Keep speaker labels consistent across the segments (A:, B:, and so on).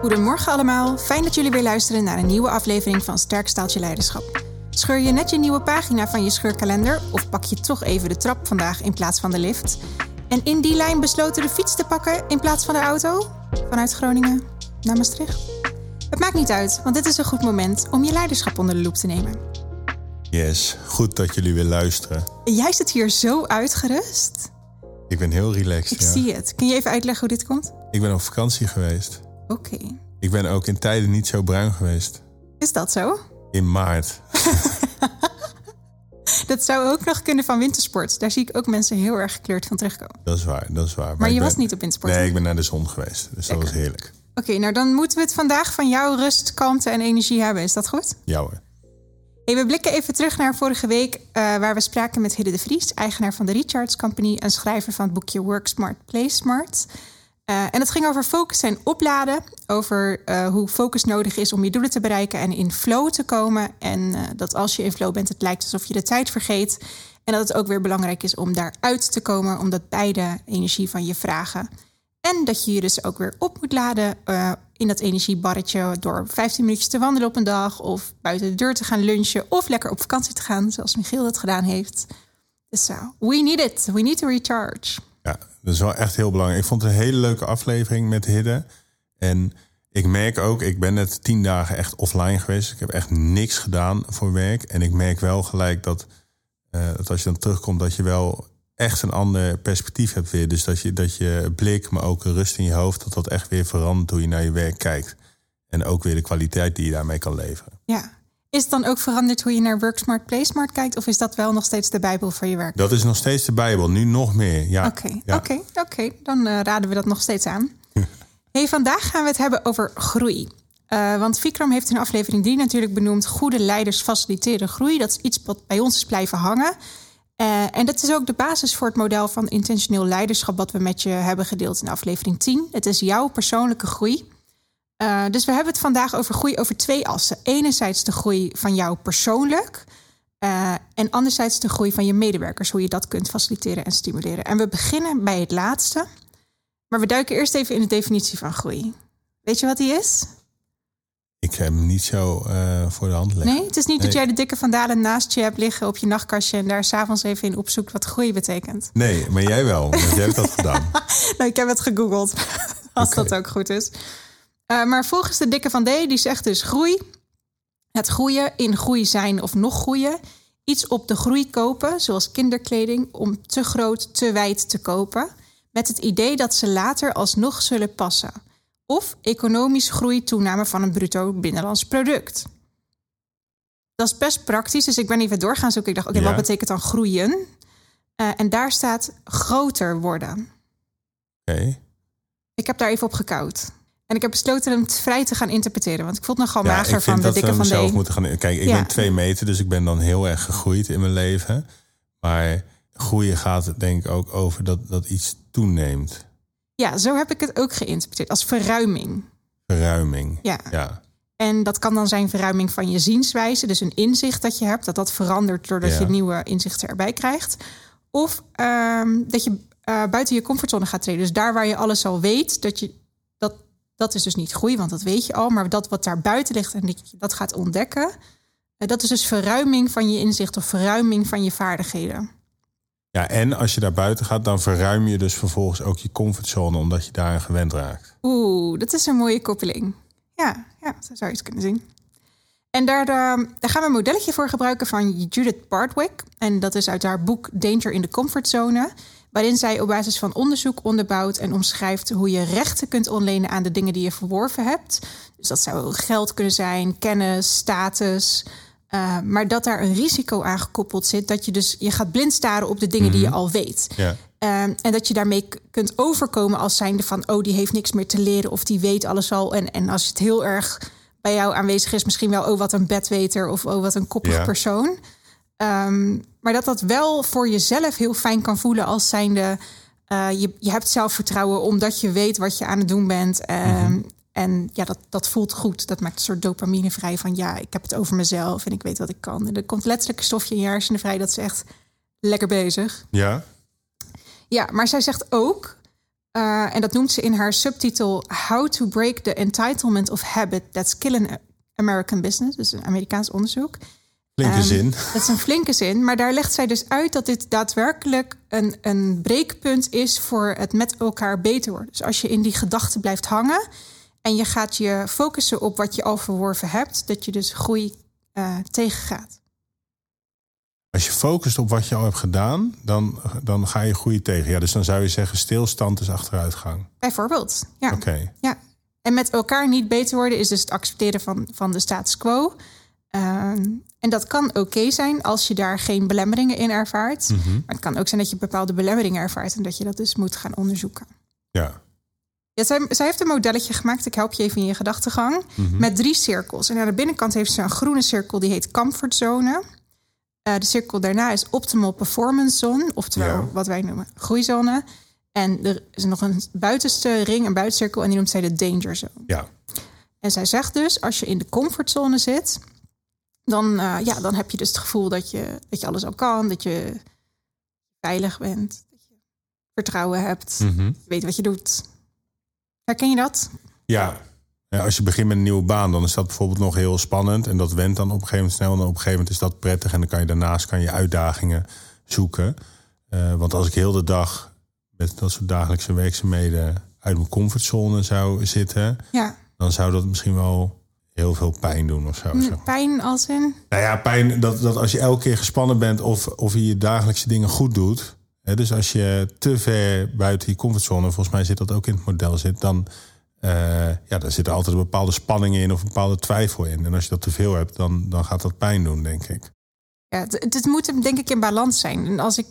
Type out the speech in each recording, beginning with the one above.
A: Goedemorgen allemaal, fijn dat jullie weer luisteren naar een nieuwe aflevering van Sterk Staaltje Leiderschap. Scheur je net je nieuwe pagina van je scheurkalender of pak je toch even de trap vandaag in plaats van de lift? En in die lijn besloten de fiets te pakken in plaats van de auto? Vanuit Groningen naar Maastricht? Het maakt niet uit, want dit is een goed moment om je leiderschap onder de loep te nemen.
B: Yes, goed dat jullie weer luisteren.
A: Jij zit hier zo uitgerust.
B: Ik ben heel relaxed.
A: Ik
B: ja.
A: zie het. Kun je even uitleggen hoe dit komt?
B: Ik ben op vakantie geweest.
A: Oké.
B: Ik ben ook in tijden niet zo bruin geweest.
A: Is dat zo?
B: In maart.
A: Dat zou ook nog kunnen van wintersport. Daar zie ik ook mensen heel erg gekleurd van terugkomen.
B: Dat is waar, dat is waar.
A: Maar je was niet op wintersport?
B: Nee, ik ben naar de zon geweest. Dus dat was heerlijk.
A: Oké, nou dan moeten we het vandaag van jouw rust, kalmte en energie hebben. Is dat goed?
B: Ja hoor.
A: Hey, we blikken even terug naar vorige week, eh, waar we spraken met Hidde de Vries, eigenaar van de Recharge Company en schrijver van het boekje Work Smart, Play Smart. Eh, en het ging over focus en opladen, over eh, hoe focus nodig is om je doelen te bereiken en in flow te komen. En eh, dat als je in flow bent, het lijkt alsof je de tijd vergeet. En dat het ook weer belangrijk is om daaruit te komen, omdat beide energie van je vragen. En dat je je dus ook weer op moet laden in dat energiebarretje door 15 minuutjes te wandelen op een dag of buiten de deur te gaan lunchen of lekker op vakantie te gaan, zoals Michiel dat gedaan heeft. Dus we need it. We need to recharge.
B: Ja, dat is wel echt heel belangrijk. Ik vond het een hele leuke aflevering met Hidde. En ik merk ook, ik ben net tien dagen echt offline geweest. Ik heb echt niks gedaan voor werk. En ik merk wel gelijk dat, eh, dat als je dan terugkomt, dat je wel echt een ander perspectief hebt weer. Dus dat je, dat je blik, maar ook rust in je hoofd, dat dat echt weer verandert hoe je naar je werk kijkt. En ook weer de kwaliteit die je daarmee kan leveren.
A: Ja. Is het dan ook veranderd hoe je naar Work Smart, Play Smart kijkt? Of is dat wel nog steeds de Bijbel voor je werk?
B: Dat is nog steeds de Bijbel, nu nog meer. Ja,
A: Oké,
B: ja.
A: oké, oké. Dan eh, raden we dat nog steeds aan. hey, vandaag gaan we het hebben over groei. Eh, want Vikram heeft in aflevering 3 natuurlijk benoemd... goede leiders faciliteren groei. Dat is iets wat bij ons is blijven hangen. Eh, en dat is ook de basis voor het model van intentioneel leiderschap... wat we met je hebben gedeeld in aflevering 10. Het is jouw persoonlijke groei. Uh, dus we hebben het vandaag over groei over twee assen. Enerzijds de groei van jou persoonlijk... Uh, en anderzijds de groei van je medewerkers, hoe je dat kunt faciliteren en stimuleren. En we beginnen bij het laatste, maar we duiken eerst even in de definitie van groei. Weet je wat die is?
B: Ik heb hem niet zo uh, voor de hand liggen.
A: Nee, het is niet nee. dat jij de dikke vandalen naast je hebt liggen op je nachtkastje en daar s'avonds even in opzoekt wat groei betekent.
B: Nee, maar jij wel, want jij hebt dat gedaan.
A: nou, ik heb het gegoogeld, als okay. dat ook goed is. Uh, maar volgens de dikke van D, die zegt dus groei het groeien, in groei zijn of nog groeien. Iets op de groei kopen, zoals kinderkleding, om te groot, te wijd te kopen. Met het idee dat ze later alsnog zullen passen. Of economisch groei, toename van een bruto binnenlands product. Dat is best praktisch, dus ik ben even door gaan zoeken. Ik dacht, oké, okay, ja. wat betekent dan groeien? Uh, en daar staat groter worden.
B: Oké. Okay.
A: Ik heb daar even op gekoud. En ik heb besloten hem vrij te gaan interpreteren. Want ik voel het nogal ja, mager van de dikke van D.
B: Zelf moeten gaan, kijk, ik ja. ben twee meter, dus ik ben dan heel erg gegroeid in mijn leven. Maar groeien gaat denk ik ook over dat, dat iets toeneemt.
A: Ja, zo heb ik het ook geïnterpreteerd. Als verruiming.
B: Verruiming.
A: Ja.
B: ja.
A: En dat kan dan zijn verruiming van je zienswijze. Dus een inzicht dat je hebt. Dat dat verandert doordat ja. je nieuwe inzichten erbij krijgt. Of um, dat je uh, buiten je comfortzone gaat treden. Dus daar waar je alles al weet, dat je dat is dus niet groei, want dat weet je al. Maar dat wat daar buiten ligt en dat gaat ontdekken... dat is dus verruiming van je inzicht of verruiming van je vaardigheden.
B: Ja, en als je daar buiten gaat, dan verruim je dus vervolgens ook je comfortzone... omdat je daaraan gewend raakt.
A: Oeh, dat is een mooie koppeling. Ja, ja zo zou je het kunnen zien. En daar, daar gaan we een modelletje voor gebruiken van Judith Bardwick. En dat is uit haar boek Danger in the Comfort Zone waarin zij op basis van onderzoek onderbouwt en omschrijft hoe je rechten kunt ontlenen aan de dingen die je verworven hebt. Dus dat zou geld kunnen zijn, kennis, status. Uh, maar dat daar een risico aan gekoppeld zit. Dat je dus je gaat blind staren op de dingen die je al weet.
B: Ja.
A: Uh, en dat je daarmee kunt overkomen als zijnde van... oh, die heeft niks meer te leren of die weet alles al. En, en als het heel erg bij jou aanwezig is... misschien wel, oh, wat een bedweter of oh, wat een koppig ja. persoon... Um, maar dat dat wel voor jezelf heel fijn kan voelen als zijnde... Uh, je, je hebt zelfvertrouwen omdat je weet wat je aan het doen bent. Um, mm-hmm. En ja, dat, dat voelt goed. Dat maakt een soort dopamine vrij van... ja, ik heb het over mezelf en ik weet wat ik kan. En er komt letterlijk een stofje in je hersenen vrij... dat is echt lekker bezig.
B: Ja.
A: Ja, maar zij zegt ook... Uh, en dat noemt ze in haar subtitel How to Break the Entitlement of Habit That's Killing American Business. Dus een Amerikaans onderzoek.
B: Flinke um, zin.
A: Dat is een flinke zin. Maar daar legt zij dus uit dat dit daadwerkelijk een, een breekpunt is voor het met elkaar beter worden. Dus als je in die gedachten blijft hangen en je gaat je focussen op wat je al verworven hebt, dat je dus groei uh, tegengaat.
B: Als je focust op wat je al hebt gedaan, dan, dan ga je groei tegen. Ja, dus dan zou je zeggen stilstand is achteruitgang.
A: Bijvoorbeeld, ja.
B: Oké.
A: Ja. En met elkaar niet beter worden is dus het accepteren van, van de status quo. Ehm, en dat kan oké zijn als je daar geen belemmeringen in ervaart.
B: Mhm.
A: Maar het kan ook zijn dat je bepaalde belemmeringen ervaart en dat je dat dus moet gaan onderzoeken.
B: Ja.
A: Ja, zij, zij heeft een modelletje gemaakt. Ik help je even in je gedachtegang.
B: Mhm.
A: Met drie cirkels. En aan de binnenkant heeft ze een groene cirkel die heet comfortzone. Uh, de cirkel daarna is optimal performance zone, oftewel
B: Ja.
A: wat wij noemen groeizone. En er is nog een buitenste ring, een buitencirkel, en die noemt zij de danger zone.
B: Ja.
A: En zij zegt dus, als je in de comfortzone zit, dan, eh, ja, dan heb je dus het gevoel dat je, dat je alles al kan, dat je veilig bent, dat je vertrouwen hebt,
B: Mhm.
A: je weet wat je doet. Herken je dat?
B: Ja. Ja, als je begint met een nieuwe baan, dan is dat bijvoorbeeld nog heel spannend. En dat went dan op een gegeven moment snel. En op een gegeven moment is dat prettig. En dan kan je daarnaast kan je uitdagingen zoeken. Eh, want als ik heel de dag met dat soort dagelijkse werkzaamheden uit mijn comfortzone zou zitten,
A: Ja,
B: dan zou dat misschien wel heel veel pijn doen of zo. zeg maar.
A: pijn als in.
B: Nou ja, pijn dat, dat als je elke keer gespannen bent of, of je je dagelijkse dingen goed doet. Hè, dus als je te ver buiten je comfortzone, volgens mij zit dat ook in het model zit, dan eh, ja, daar zit altijd een bepaalde spanning in of een bepaalde twijfel in. En als je dat te veel hebt, dan, dan gaat dat pijn doen, denk ik.
A: Ja, het, het moet denk ik in balans zijn. En als ik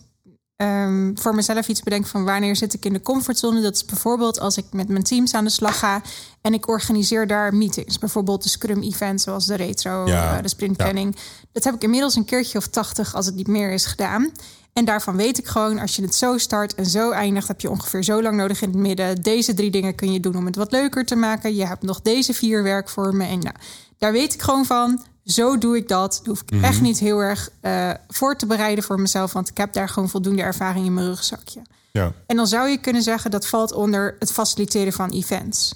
A: ehm, voor mezelf iets bedenk van wanneer zit ik in de comfortzone, dat is bijvoorbeeld als ik met mijn teams aan de slag ga en ik organiseer daar meetings. Bijvoorbeeld de Scrum event zoals de retro,
B: Ja,
A: eh, de sprint planning. Dat heb ik inmiddels een keertje of tachtig als het niet meer is gedaan. En daarvan weet ik gewoon, als je het zo start en zo eindigt, heb je ongeveer zo lang nodig in het midden. Deze drie dingen kun je doen om het wat leuker te maken. Je hebt nog deze vier werkvormen. En nou, daar weet ik gewoon van. Zo doe ik dat. Daar hoef ik echt niet heel erg eh, voor te bereiden voor mezelf. Want ik heb daar gewoon voldoende ervaring in mijn rugzakje.
B: Ja,
A: En dan zou je kunnen zeggen dat valt onder het faciliteren van events.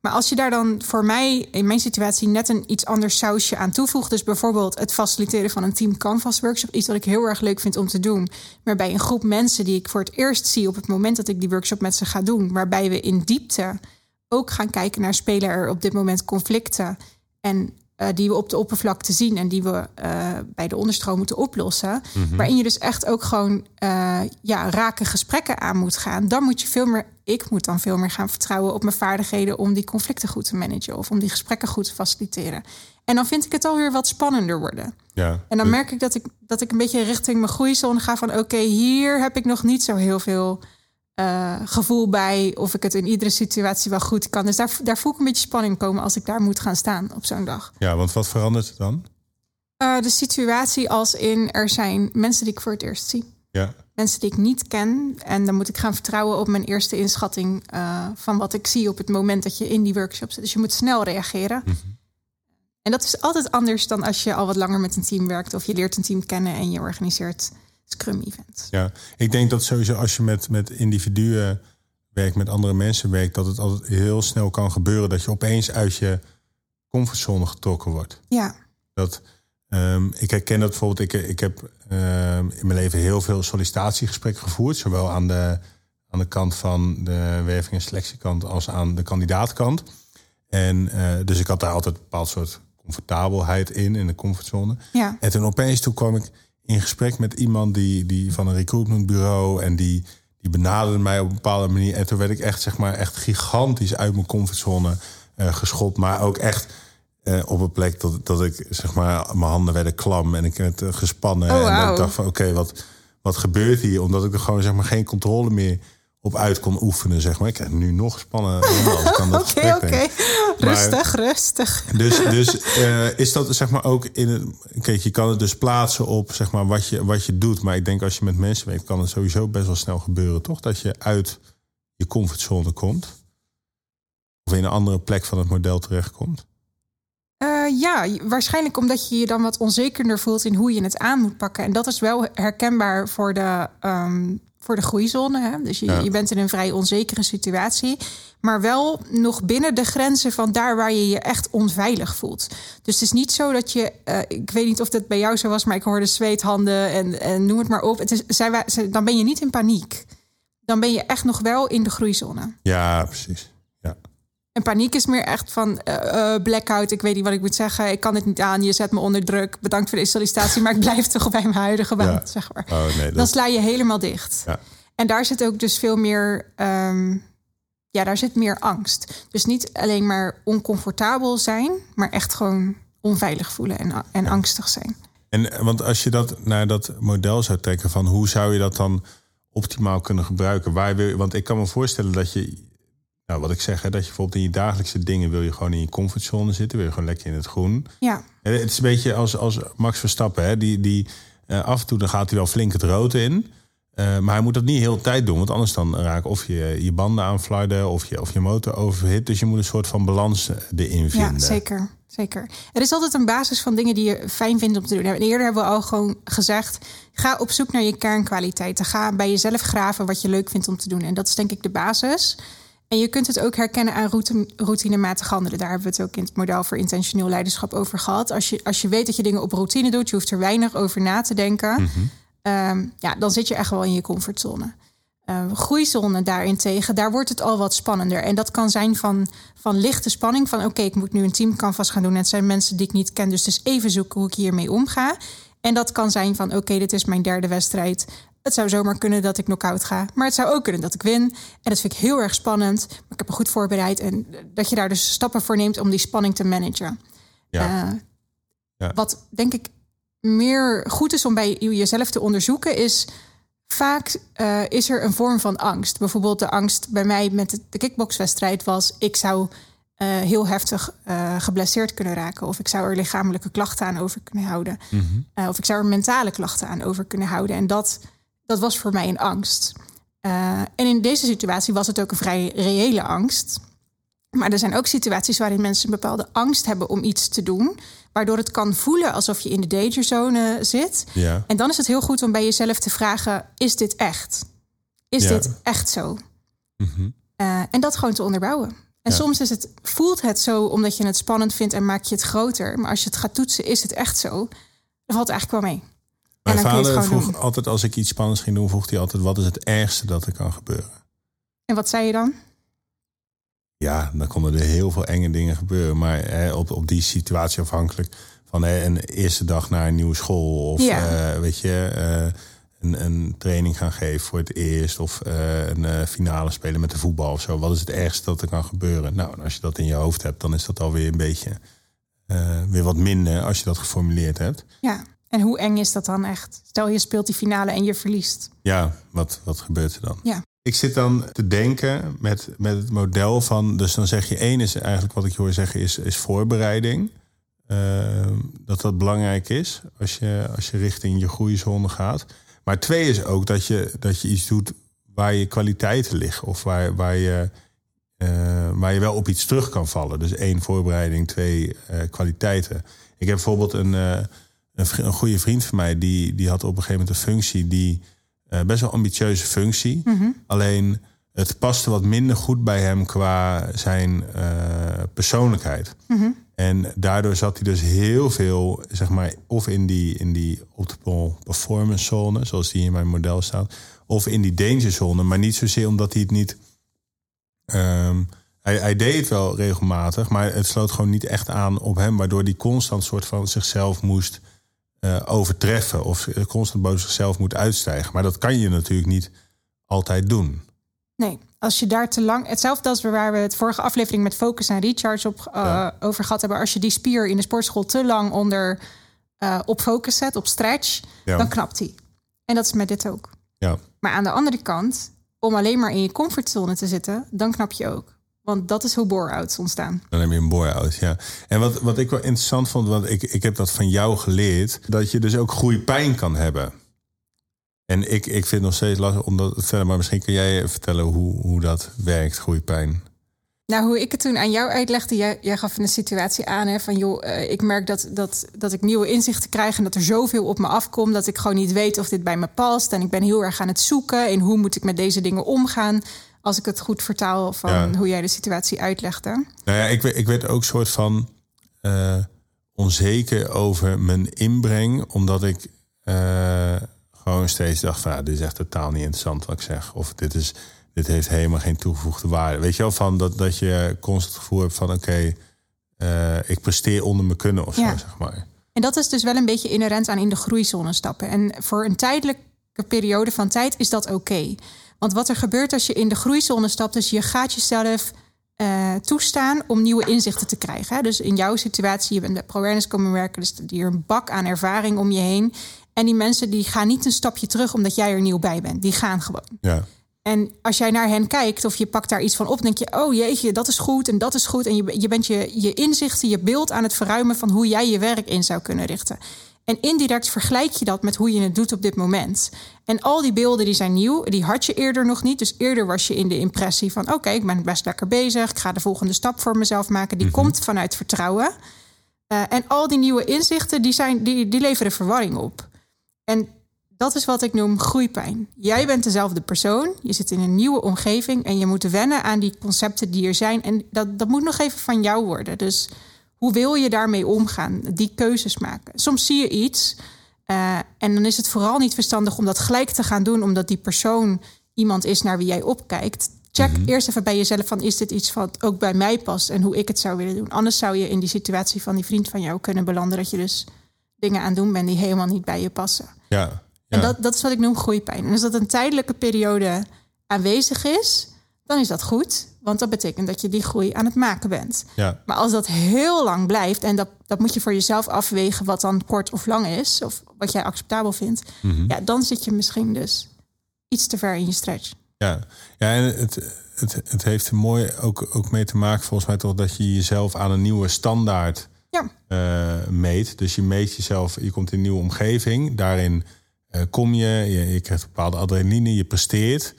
A: Maar als je daar dan voor mij in mijn situatie net een iets anders sausje aan toevoegt, dus bijvoorbeeld het faciliteren van een team canvas workshop, iets wat ik heel erg leuk vind om te doen, maar bij een groep mensen die ik voor het eerst zie op het moment dat ik die workshop met ze ga doen, waarbij we in diepte ook gaan kijken naar spelen er op dit moment conflicten en eh, die we op de oppervlakte zien en die we eh, bij de onderstroom moeten oplossen. Waarin je dus echt ook gewoon eh, ja, rake gesprekken aan moet gaan. Dan moet je veel meer, ik moet dan veel meer gaan vertrouwen op mijn vaardigheden om die conflicten goed te managen of om die gesprekken goed te faciliteren. En dan vind ik het alweer wat spannender worden.
B: ja.
A: En dan merk ik dat ik, dat ik een beetje richting mijn groeizone ga van oké, hier heb ik nog niet zo heel veel eh, gevoel bij of ik het in iedere situatie wel goed kan. Dus daar, daar voel ik een beetje spanning komen als ik daar moet gaan staan op zo'n dag.
B: ja, want wat verandert het dan?
A: Eh, de situatie als in er zijn mensen die ik voor het eerst zie.
B: Ja,
A: Mensen die ik niet ken. En dan moet ik gaan vertrouwen op mijn eerste inschatting eh, van wat ik zie op het moment dat je in die workshop zit. Dus je moet snel reageren. En dat is altijd anders dan als je al wat langer met een team werkt of je leert een team kennen en je organiseert Scrum-events.
B: ja. Ik denk dat sowieso als je met, met individuen werkt, met andere mensen werkt, dat het altijd heel snel kan gebeuren dat je opeens uit je comfortzone getrokken wordt.
A: Ja,
B: Dat, ehm, ik herken dat bijvoorbeeld. Ik, ik heb ehm, in mijn leven heel veel sollicitatiegesprekken gevoerd. Zowel aan de, aan de kant van de werving- en selectiekant als aan de kandidaatkant. En eh, dus ik had daar altijd een bepaald soort comfortabelheid in, in de comfortzone.
A: ja,
B: En toen opeens toen kwam ik in gesprek met iemand die, die van een recruitmentbureau. En die, die benaderde mij op een bepaalde manier. En toen werd ik echt, zeg maar, echt gigantisch uit mijn comfortzone eh geschopt. Maar ook echt eh, op een plek dat, dat ik, zeg maar, mijn handen werden klam. En ik werd eh, gespannen.
A: Oh,
B: en dat ik dacht van, oké, wat, wat gebeurt hier? Omdat ik er gewoon, zeg maar, geen controle meer op uit kon oefenen, zeg maar. Ik krijg nu nog spannen. als ik aan dat
A: oké, oké. Rustig, rustig.
B: Dus, dus eh, is dat zeg maar ook in het. Kijk, je kan het dus plaatsen op zeg maar wat je, wat je doet. Maar ik denk als je met mensen werkt, kan het sowieso best wel snel gebeuren, toch? Dat je uit je comfortzone komt. Of in een andere plek van het model terechtkomt.
A: Eh, ja, waarschijnlijk omdat je je dan wat onzekerder voelt in hoe je het aan moet pakken. En dat is wel herkenbaar voor de, ehm, voor de groeizone. Hè? Dus je, je bent in een vrij onzekere situatie. Maar wel nog binnen de grenzen van daar waar je je echt onveilig voelt. Dus het is niet zo dat je. Uh, ik weet niet of dat bij jou zo was, maar ik hoorde zweethanden en, en noem het maar op. Het is, zij, dan ben je niet in paniek. Dan ben je echt nog wel in de groeizone.
B: Ja, precies.
A: En paniek is meer echt van uh, blackout. Ik weet niet wat ik moet zeggen. Ik kan het niet aan. Je zet me onder druk. Bedankt voor de sollicitatie. Maar ik blijf toch bij mijn huidige baan. Zeg maar. Oh, nee, Dan sla je helemaal dicht. Ja. En daar zit ook dus veel meer. Um, ja, daar zit meer angst. Dus niet alleen maar oncomfortabel zijn, maar echt gewoon onveilig voelen en, en angstig zijn.
B: En want als je dat naar dat model zou trekken van hoe zou je dat dan optimaal kunnen gebruiken? Waar wil, want ik kan me voorstellen dat je nou, wat ik zeg, hè, dat je bijvoorbeeld in je dagelijkse dingen wil je gewoon in je comfortzone zitten, wil je gewoon lekker in het groen.
A: Ja.
B: Het is een beetje als, als Max Verstappen, hè, die, die uh, af en toe dan gaat hij wel flink het rood in. Uh, maar hij moet dat niet heel de tijd doen, want anders dan raak of je je banden aanflarden of je, of je motor overhit. Dus je moet een soort van balans erin vinden.
A: Ja, zeker. Zeker. Er is altijd een basis van dingen die je fijn vindt om te doen. En eerder hebben we al gewoon gezegd: ga op zoek naar je kernkwaliteiten. Ga bij jezelf graven wat je leuk vindt om te doen. En dat is denk ik de basis. En je kunt het ook herkennen aan routine, routinematig handelen. Daar hebben we het ook in het model voor intentioneel leiderschap over gehad. Als je, als je weet dat je dingen op routine doet, je hoeft er weinig over na te denken. Mhm. Ehm, ja, dan zit je echt wel in je comfortzone. Uh, groeizone daarentegen, daar wordt het al wat spannender. En dat kan zijn van, van lichte spanning. Van oké, ik moet nu een teamcanvas gaan doen. En het zijn mensen die ik niet ken. Dus dus even zoeken hoe ik hiermee omga. En dat kan zijn van oké, dit is mijn derde wedstrijd. Het zou zomaar kunnen dat ik knock-out ga. Maar het zou ook kunnen dat ik win. En dat vind ik heel erg spannend. Maar ik heb me goed voorbereid. En dat je daar dus stappen voor neemt om die spanning te managen. Ja. Uh, ja. Wat denk ik meer goed is om bij jezelf te onderzoeken, is vaak uh, is er een vorm van angst. Bijvoorbeeld de angst bij mij met de kickboxwedstrijd was: ik zou uh, heel heftig uh, geblesseerd kunnen raken. Of ik zou er lichamelijke klachten aan over kunnen houden. Mm -hmm. of ik zou er mentale klachten aan over kunnen houden. En dat dat was voor mij een angst. Uh, en in deze situatie was het ook een vrij reële angst. Maar er zijn ook situaties waarin mensen een bepaalde angst hebben om iets te doen. Waardoor het kan voelen alsof je in de dangerzone zit. Ja. En dan is het heel goed om bij jezelf te vragen: is dit echt? Is dit echt zo? -hmm. uh, en dat gewoon te onderbouwen. En ja. soms is het, voelt het zo omdat je het spannend vindt en maak je het groter. Maar als je het gaat toetsen, is het echt zo? Dan valt het eigenlijk wel mee.
B: Mijn vader vroeg altijd, als ik iets spannends ging doen, vroeg hij altijd: wat is het ergste dat er kan gebeuren?
A: En wat zei je dan?
B: Ja, dan konden er heel veel enge dingen gebeuren. Maar hè, op, op die situatie afhankelijk van hè, een eerste dag naar een nieuwe school. Of ja. uh, weet je, uh, een, een, training gaan geven voor het eerst. Of uh, een finale spelen met de voetbal of zo. Wat is het ergste dat er kan gebeuren? Nou, als je dat in je hoofd hebt, dan is dat alweer een beetje weer wat minder als je dat geformuleerd hebt.
A: Ja. En hoe eng is dat dan echt? Stel je speelt die finale en je verliest.
B: Ja, wat, wat gebeurt er dan?
A: Ja.
B: Ik zit dan te denken met, met het model van. Dus dan zeg je één is eigenlijk wat ik je hoor zeggen, is, is voorbereiding. Uh, dat dat belangrijk is als je, als je richting je groeizone gaat. Maar twee is ook dat je, dat je iets doet waar je kwaliteiten liggen. Of waar, waar, je, uh, waar je wel op iets terug kan vallen. Dus één voorbereiding, twee uh, kwaliteiten. Ik heb bijvoorbeeld een een, een goede vriend van mij, die, die had op een gegeven moment een functie die uh, best wel ambitieuze functie. Mhm. Alleen het paste wat minder goed bij hem qua zijn uh, persoonlijkheid. Mhm. En daardoor zat hij dus heel veel, zeg maar, of in die, in die optimal performance zone, zoals die in mijn model staat, of in die danger zone, maar niet zozeer omdat hij het niet. Um, hij, hij, deed het wel regelmatig, maar het sloot gewoon niet echt aan op hem, waardoor hij constant soort van zichzelf moest uh, overtreffen of constant boven zichzelf moet uitstijgen. Maar dat kan je natuurlijk niet altijd doen.
A: Nee, als je daar te lang. Hetzelfde als waar we het vorige aflevering met focus en recharge op uh, over gehad hebben. Als je die spier in de sportschool te lang onder uh, op focus zet, op stretch, ja. dan knapt hij. En dat is met dit ook.
B: Ja.
A: Maar aan de andere kant, om alleen maar in je comfortzone te zitten, dan knap je ook. Want dat is hoe bore-outs ontstaan.
B: Dan heb je een bore-out, ja. En wat, wat ik wel interessant vond, want ik, ik heb dat van jou geleerd... dat je dus ook groeipijn kan hebben. En ik, ik vind het nog steeds lastig om dat te vertellen... maar misschien kun jij vertellen hoe, hoe dat werkt, groeipijn.
A: Nou, hoe ik het toen aan jou uitlegde, jij, jij gaf een situatie aan hè, van joh, uh, ik merk dat, dat, dat ik nieuwe inzichten krijg en dat er zoveel op me afkomt dat ik gewoon niet weet of dit bij me past. En ik ben heel erg aan het zoeken in hoe moet ik met deze dingen omgaan. Als ik het goed vertaal van hoe jij de situatie uitlegde.
B: Nou ja, ik, ik werd ook soort van uh, onzeker over mijn inbreng, omdat ik uh, gewoon steeds dacht van dit is echt totaal niet interessant wat ik zeg. Of dit is dit heeft helemaal geen toegevoegde waarde. Weet je wel, van dat, dat je constant het gevoel hebt van oké, eh, ik presteer onder mijn kunnen of zo, zeg maar.
A: En dat is dus wel een beetje inherent aan in de groeizone stappen. En voor een tijdelijke periode van tijd is dat oké. Want wat er gebeurt als je in de groeizone stapt, is je gaat jezelf uh, toestaan om nieuwe inzichten te krijgen. Dus in jouw situatie, je bent bij ProAwareness komen werken, dus die er een bak aan ervaring om je heen. En die mensen die gaan niet een stapje terug omdat jij er nieuw bij bent. Die gaan gewoon.
B: Ja.
A: En als jij naar hen kijkt of je pakt daar iets van op, denk je: oh jeetje, dat is goed en dat is goed. En je, je bent je, je inzichten, je beeld aan het verruimen van hoe jij je werk in zou kunnen richten. En indirect vergelijk je dat met hoe je het doet op dit moment. En al die beelden die zijn nieuw, die had je eerder nog niet. Dus eerder was je in de impressie van: oké, ik ben best lekker bezig. Ik ga de volgende stap voor mezelf maken. Die mhm. komt vanuit vertrouwen. Uh, en al die nieuwe inzichten, die, zijn, die, die leveren verwarring op. En dat is wat ik noem groeipijn. Jij bent dezelfde persoon, je zit in een nieuwe omgeving en je moet wennen aan die concepten die er zijn. En dat, dat moet nog even van jou worden. Dus hoe wil je daarmee omgaan? Die keuzes maken. Soms zie je iets uh, en dan is het vooral niet verstandig om dat gelijk te gaan doen, omdat die persoon iemand is naar wie jij opkijkt. Check mhm. eerst even bij jezelf van is dit iets wat ook bij mij past en hoe ik het zou willen doen. Anders zou je in die situatie van die vriend van jou kunnen belanden dat je dus dingen aan doen bent die helemaal niet bij je passen.
B: Ja.
A: En dat, dat is wat ik noem groeipijn. En als dat een tijdelijke periode aanwezig is, dan is dat goed. Want dat betekent dat je die groei aan het maken bent.
B: Ja.
A: Maar als dat heel lang blijft, en dat, dat moet je voor jezelf afwegen wat dan kort of lang is, of wat jij acceptabel vindt, mhm. ja, dan zit je misschien dus iets te ver in je stretch.
B: Ja, ja en het, het, het heeft er mooi ook, ook mee te maken, volgens mij toch, dat je jezelf aan een nieuwe standaard
A: ja.
B: Uh, meet. Dus je meet jezelf, je komt in een nieuwe omgeving, daarin uh, kom je, je, je, krijgt bepaalde adrenaline, je presteert.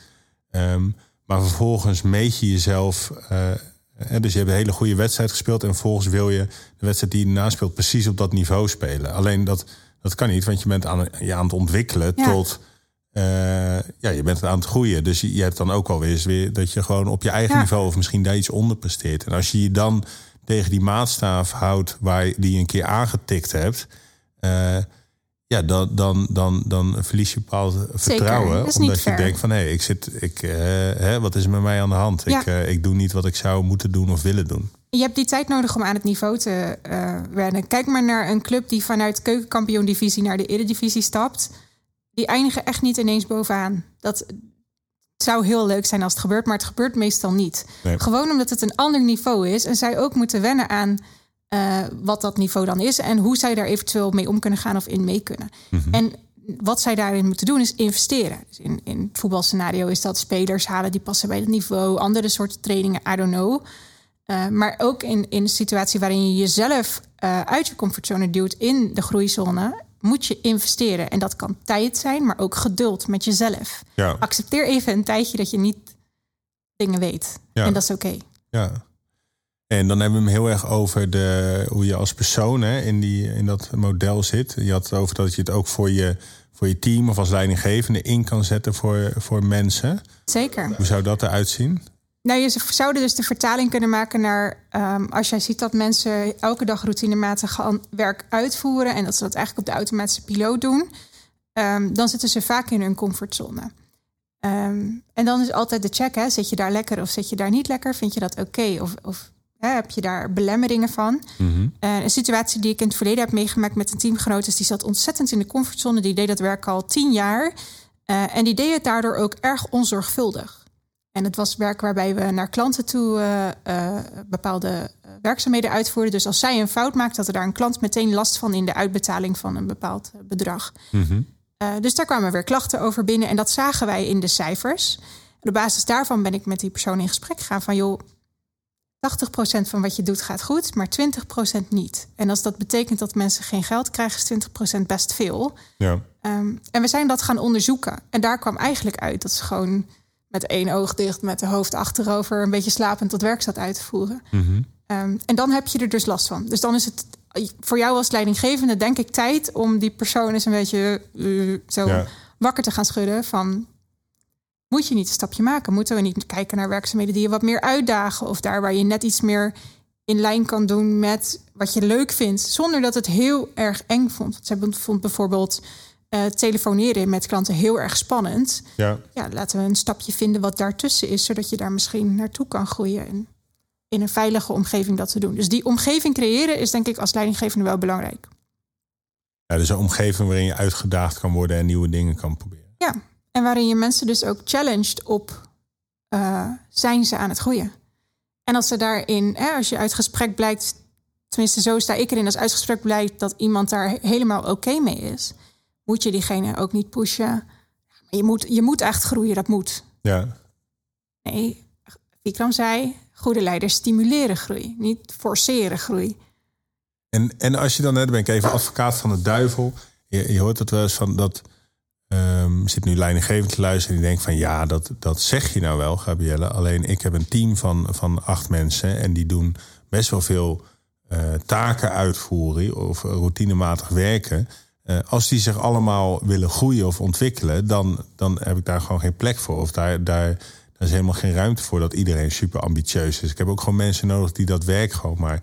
B: Um, maar vervolgens meet je jezelf. Uh, dus je hebt een hele goede wedstrijd gespeeld. En vervolgens wil je de wedstrijd die je naspeelt precies op dat niveau spelen. Alleen dat, dat kan niet, want je bent aan, je aan het ontwikkelen tot. Uh, ja, je bent aan het groeien. Dus je, je, hebt dan ook alweer eens weer dat je gewoon op je eigen niveau of misschien daar iets onder presteert. En als je je dan tegen die maatstaaf houdt waar die je een keer aangetikt hebt. Uh, ja, dan, dan, dan, dan verlies je bepaald vertrouwen. Omdat je denkt van hé, hey, ik zit, ik, uh, hè, wat is er met mij aan de hand? Ik, uh, ik doe niet wat ik zou moeten doen of willen doen.
A: Je hebt die tijd nodig om aan het niveau te uh, wennen. Kijk maar naar een club die vanuit keukenkampioen divisie naar de eredivisie stapt. Die eindigen echt niet ineens bovenaan. Dat zou heel leuk zijn als het gebeurt, maar het gebeurt meestal niet. Gewoon omdat het een ander niveau is en zij ook moeten wennen aan uh, wat dat niveau dan is en hoe zij daar eventueel mee om kunnen gaan of in mee kunnen. Mhm. En wat zij daarin moeten doen is investeren. Dus in, in het voetbalscenario is dat spelers halen die passen bij het niveau, andere soorten trainingen, I don't know. Uh, maar ook in, in een situatie waarin je jezelf uh, uit je comfortzone duwt in de groeizone, moet je investeren. En dat kan tijd zijn, maar ook geduld met jezelf.
B: Ja.
A: Accepteer even een tijdje dat je niet dingen weet. Ja. En dat is oké.
B: Ja. En dan hebben we hem heel erg over de, hoe je als persoon hè, in, die, in dat model zit. Je had het over dat je het ook voor je, voor je team of als leidinggevende in kan zetten voor, voor mensen.
A: Zeker.
B: Hoe zou dat eruit zien?
A: Nou, je zou dus de vertaling kunnen maken naar um, als jij ziet dat mensen elke dag routinematig werk uitvoeren en dat ze dat eigenlijk op de automatische piloot doen, um, dan zitten ze vaak in hun comfortzone. Um, en dan is altijd de check, hè, zit je daar lekker of zit je daar niet lekker? Vind je dat oké? Of, of heb je daar belemmeringen van?
B: Mhm.
A: een situatie die ik in het verleden heb meegemaakt met een teamgenoot is die zat ontzettend in de comfortzone. Die deed dat werk al tien jaar. Uh, en die deed het daardoor ook erg onzorgvuldig. En het was werk waarbij we naar klanten toe uh, bepaalde werkzaamheden uitvoerden. Dus als zij een fout maakte, had er daar een klant meteen last van in de uitbetaling van een bepaald bedrag.
B: Mhm.
A: dus daar kwamen weer klachten over binnen en dat zagen wij in de cijfers. En op basis daarvan ben ik met die persoon in gesprek gegaan van joh, 80% van wat je doet gaat goed, maar 20% niet. En als dat betekent dat mensen geen geld krijgen, is 20% best veel.
B: Ja.
A: Um, en we zijn dat gaan onderzoeken. En daar kwam eigenlijk uit dat ze gewoon met één oog dicht, met de hoofd achterover, een beetje slapend tot werk staat uit te voeren.
B: Mhm.
A: Ehm, en dan heb je er dus last van. Dus dan is het voor jou als leidinggevende, denk ik, tijd om die persoon eens een beetje uh, zo
B: Ja.
A: wakker te gaan schudden. Van moet je niet een stapje maken? Moeten we niet kijken naar werkzaamheden die je wat meer uitdagen? Of daar waar je net iets meer in lijn kan doen met wat je leuk vindt, zonder dat het heel erg eng vond. Zij vond bijvoorbeeld eh, telefoneren met klanten heel erg spannend.
B: Ja.
A: Ja, laten we een stapje vinden wat daartussen is, zodat je daar misschien naartoe kan groeien. En in een veilige omgeving dat te doen. Dus die omgeving creëren is denk ik als leidinggevende wel belangrijk.
B: ja, dus een omgeving waarin je uitgedaagd kan worden en nieuwe dingen kan proberen.
A: Ja, en waarin je mensen dus ook challenged op uh, zijn ze aan het groeien. En als ze daarin, hè, als je uit gesprek blijkt, tenminste zo sta ik erin, als uit gesprek blijkt dat iemand daar helemaal oké okay mee is, moet je diegene ook niet pushen. Je moet, je moet echt groeien, dat moet.
B: Ja.
A: Nee, Vikram zei, goede leiders stimuleren groei, niet forceren groei.
B: En, en als je dan, net ben ik even advocaat van de duivel. Je, je hoort het wel eens van dat. Um, zit nu leidinggevend te luisteren en die denkt van ja, dat, dat zeg je nou wel, Gabrielle. Alleen ik heb een team van, van acht mensen en die doen best wel veel uh, taken uitvoeren of routinematig werken. Uh, als die zich allemaal willen groeien of ontwikkelen, dan, dan heb ik daar gewoon geen plek voor. Of daar, daar, daar is helemaal geen ruimte voor dat iedereen super ambitieus is. Ik heb ook gewoon mensen nodig die dat werk gewoon maar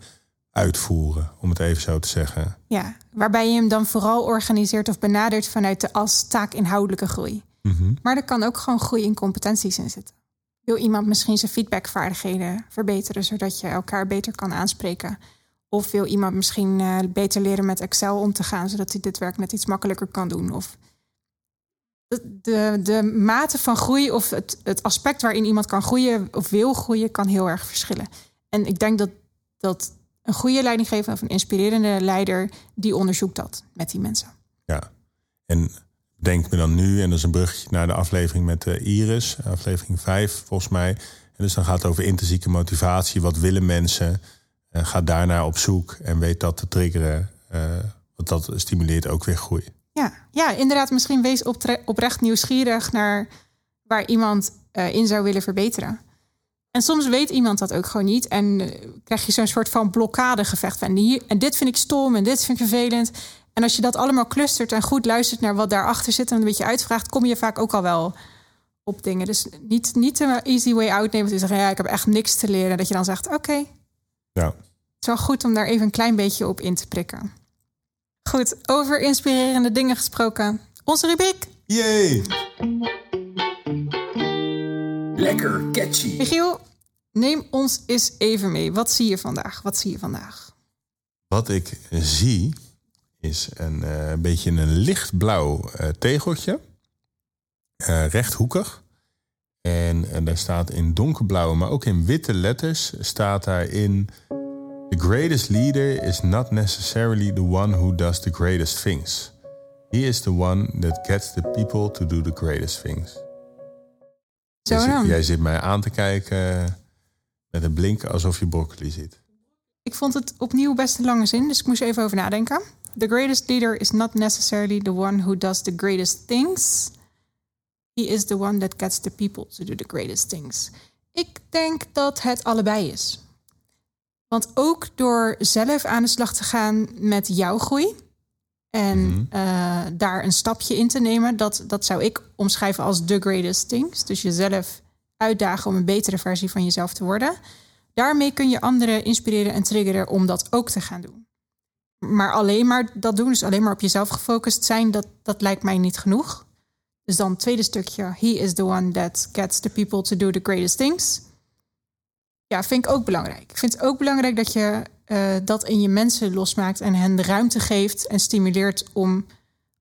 B: uitvoeren, om het even zo te zeggen.
A: Ja, waarbij je hem dan vooral organiseert of benadert vanuit de als taakinhoudelijke groei.
B: Mm -hmm.
A: Maar er kan ook gewoon groei in competenties in zitten. Wil iemand misschien zijn feedbackvaardigheden verbeteren, zodat je elkaar beter kan aanspreken? Of wil iemand misschien uh, beter leren met Excel om te gaan, zodat hij dit werk net iets makkelijker kan doen? Of de, de, de mate van groei of het, het aspect waarin iemand kan groeien of wil groeien, kan heel erg verschillen. En ik denk dat, dat een goede leidinggever of een inspirerende leider, die onderzoekt dat met die mensen.
B: Ja, en denk me dan nu, en dat is een bruggetje naar de aflevering met uh, Iris, aflevering 5 volgens mij. En dus dan gaat het over intrinsieke motivatie. Wat willen mensen? Uh, ga daarnaar op zoek en weet dat te triggeren. Uh, want dat stimuleert ook weer groei.
A: Ja, ja inderdaad. Misschien wees oprecht nieuwsgierig naar waar iemand uh, in zou willen verbeteren. En soms weet iemand dat ook gewoon niet. En uh, krijg je zo'n soort van blokkadegevecht. Van hier, en dit vind ik stom en dit vind ik vervelend. En als je dat allemaal clustert en goed luistert naar wat daarachter zit... en een beetje uitvraagt, kom je vaak ook al wel op dingen. Dus niet, niet de easy way out nemen. Dus zeggen, ja, ik heb echt niks te leren. Dat je dan zegt, oké. Okay,
B: ja.
A: Het is wel goed om daar even een klein beetje op in te prikken. Goed, over inspirerende dingen gesproken. Onze rubriek.
B: Yay!
C: Lekker catchy.
A: Michiel, neem ons eens even mee. Wat zie je vandaag? Wat zie je vandaag?
B: Wat ik zie is een uh, beetje een lichtblauw uh, tegeltje. Uh, rechthoekig. En, en daar staat in donkerblauwe, maar ook in witte letters staat daarin... The greatest leader is not necessarily the one who does the greatest things. He is the one that gets the people to do the greatest things.
A: Zo
B: jij, zit, jij zit mij aan te kijken met een blink alsof je broccoli ziet.
A: Ik vond het opnieuw best een lange zin, dus ik moest even over nadenken. The greatest leader is not necessarily the one who does the greatest things. He is the one that gets the people to do the greatest things. Ik denk dat het allebei is. Want ook door zelf aan de slag te gaan met jouw groei en
B: Mhm.
A: uh, daar een stapje in te nemen, dat, dat zou ik omschrijven als the greatest things. Dus jezelf uitdagen om een betere versie van jezelf te worden. Daarmee kun je anderen inspireren en triggeren om dat ook te gaan doen. Maar alleen maar dat doen, dus alleen maar op jezelf gefocust zijn, dat, dat lijkt mij niet genoeg. Dus dan het tweede stukje, he is the one that gets the people to do the greatest things. Ja, vind ik ook belangrijk. Ik vind het ook belangrijk dat je uh, dat in je mensen losmaakt en hen de ruimte geeft en stimuleert om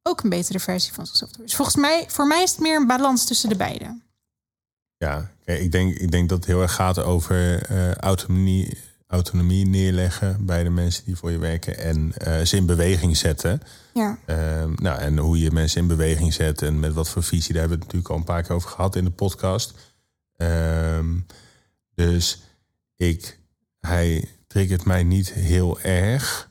A: ook een betere versie van zichzelf te worden. Dus volgens mij, voor mij is het meer een balans tussen de beide.
B: Ja, ik, denk, ik denk dat het heel erg gaat over uh, autonomie, autonomie neerleggen bij de mensen die voor je werken en uh, ze in beweging zetten.
A: Ja.
B: Uh, nou, en hoe je mensen in beweging zet en met wat voor visie, daar hebben we het natuurlijk al een paar keer over gehad in de podcast. Ehm, dus ik, hij triggert mij niet heel erg.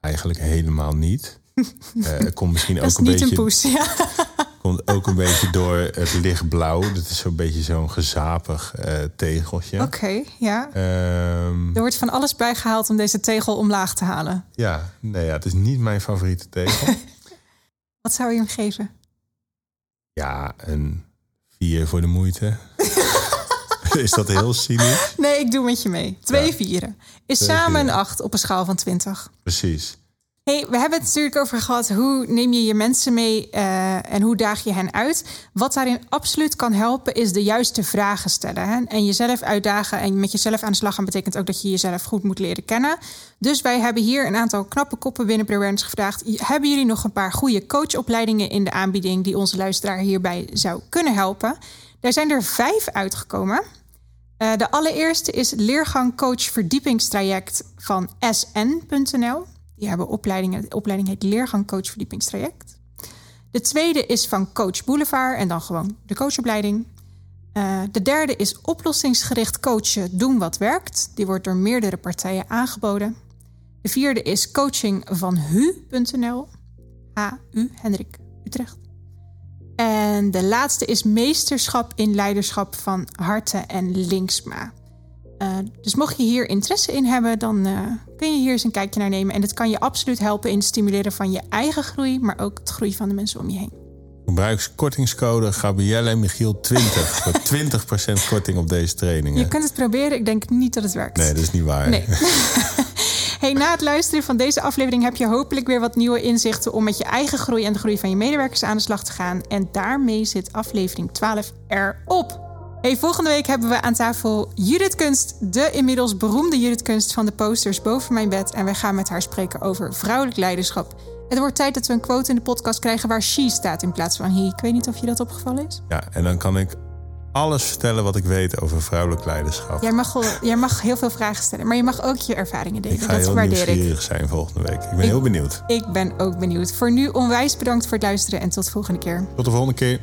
B: Eigenlijk helemaal niet. Uh, komt misschien
A: Dat
B: ook
A: is
B: een
A: niet
B: beetje.
A: een poes, ja.
B: Komt ook een beetje door het lichtblauw. Dat is zo'n beetje zo'n gezapig eh, tegeltje.
A: Oké, ja.
B: Ehm,
A: Er wordt van alles bijgehaald om deze tegel omlaag te halen.
B: ja, nee, ja, het is niet mijn favoriete tegel.
A: Wat zou je hem geven?
B: ja, een vier voor de moeite. is dat heel cynisch?
A: Nee, ik doe met je mee. Twee
B: Ja.
A: vieren. Is
B: Twee
A: samen een acht op een schaal van 20.
B: Precies.
A: Hey, we hebben het natuurlijk over gehad. Hoe neem je je mensen mee eh, en hoe daag je hen uit? Wat daarin absoluut kan helpen, is de juiste vragen stellen. Hè? En jezelf uitdagen en met jezelf aan de slag gaan, betekent ook dat je jezelf goed moet leren kennen. Dus wij hebben hier een aantal knappe koppen binnen ProAwareness gevraagd. Hebben jullie nog een paar goede coachopleidingen in de aanbieding die onze luisteraar hierbij zou kunnen helpen? Daar zijn er vijf uitgekomen. Eh, de allereerste is Leergang Coach Verdiepingstraject van sn.nl. Die hebben opleidingen. De opleiding heet Leergang Coach Verdiepingstraject. De tweede is van Coach Boulevard en dan gewoon de coachopleiding. Eh, de derde is oplossingsgericht coachen, doen wat werkt. Die wordt door meerdere partijen aangeboden. De vierde is coaching van hu.nl. H-U, Hendrik Utrecht. En de laatste is meesterschap in leiderschap van Harten en Linksma. Eh, dus mocht je hier interesse in hebben, dan eh, kun je hier eens een kijkje naar nemen. En het kan je absoluut helpen in het stimuleren van je eigen groei, maar ook het groei van de mensen om je heen.
B: Gebruik kortingscode Gabrielle en Michiel 20 voor 20% korting op deze trainingen.
A: Je kunt het proberen, ik denk niet dat het werkt.
B: Nee, dat is niet waar.
A: Nee. Na het luisteren van deze aflevering heb je hopelijk weer wat nieuwe inzichten om met je eigen groei en de groei van je medewerkers aan de slag te gaan. En daarmee zit aflevering 12 erop. Hey, volgende week hebben we aan tafel Judith Kunst, de inmiddels beroemde Judith Kunst van de posters boven mijn bed. En wij gaan met haar spreken over vrouwelijk leiderschap. Het wordt tijd dat we een quote in de podcast krijgen waar she staat in plaats van he. Ik weet niet of je dat opgevallen is.
B: Ja, en dan kan ik alles vertellen wat ik weet over vrouwelijk leiderschap.
A: Jij mag, jij mag heel veel vragen stellen, maar je mag ook je ervaringen delen.
B: ik ga
A: dat
B: heel
A: waardeer ik.
B: nieuwsgierig zijn volgende week. Ik ben heel benieuwd.
A: Ik ben ook benieuwd. Voor nu onwijs bedankt voor het luisteren en tot de volgende keer.
B: Tot de volgende keer.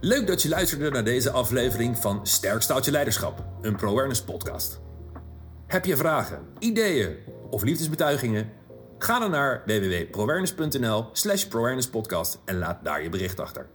C: Leuk dat je luisterde naar deze aflevering van Sterk Stoutje Leiderschap, een ProAwareness podcast. Heb je vragen, ideeën of liefdesbetuigingen? Ga dan naar www.proawareness.nl slash en laat daar je bericht achter.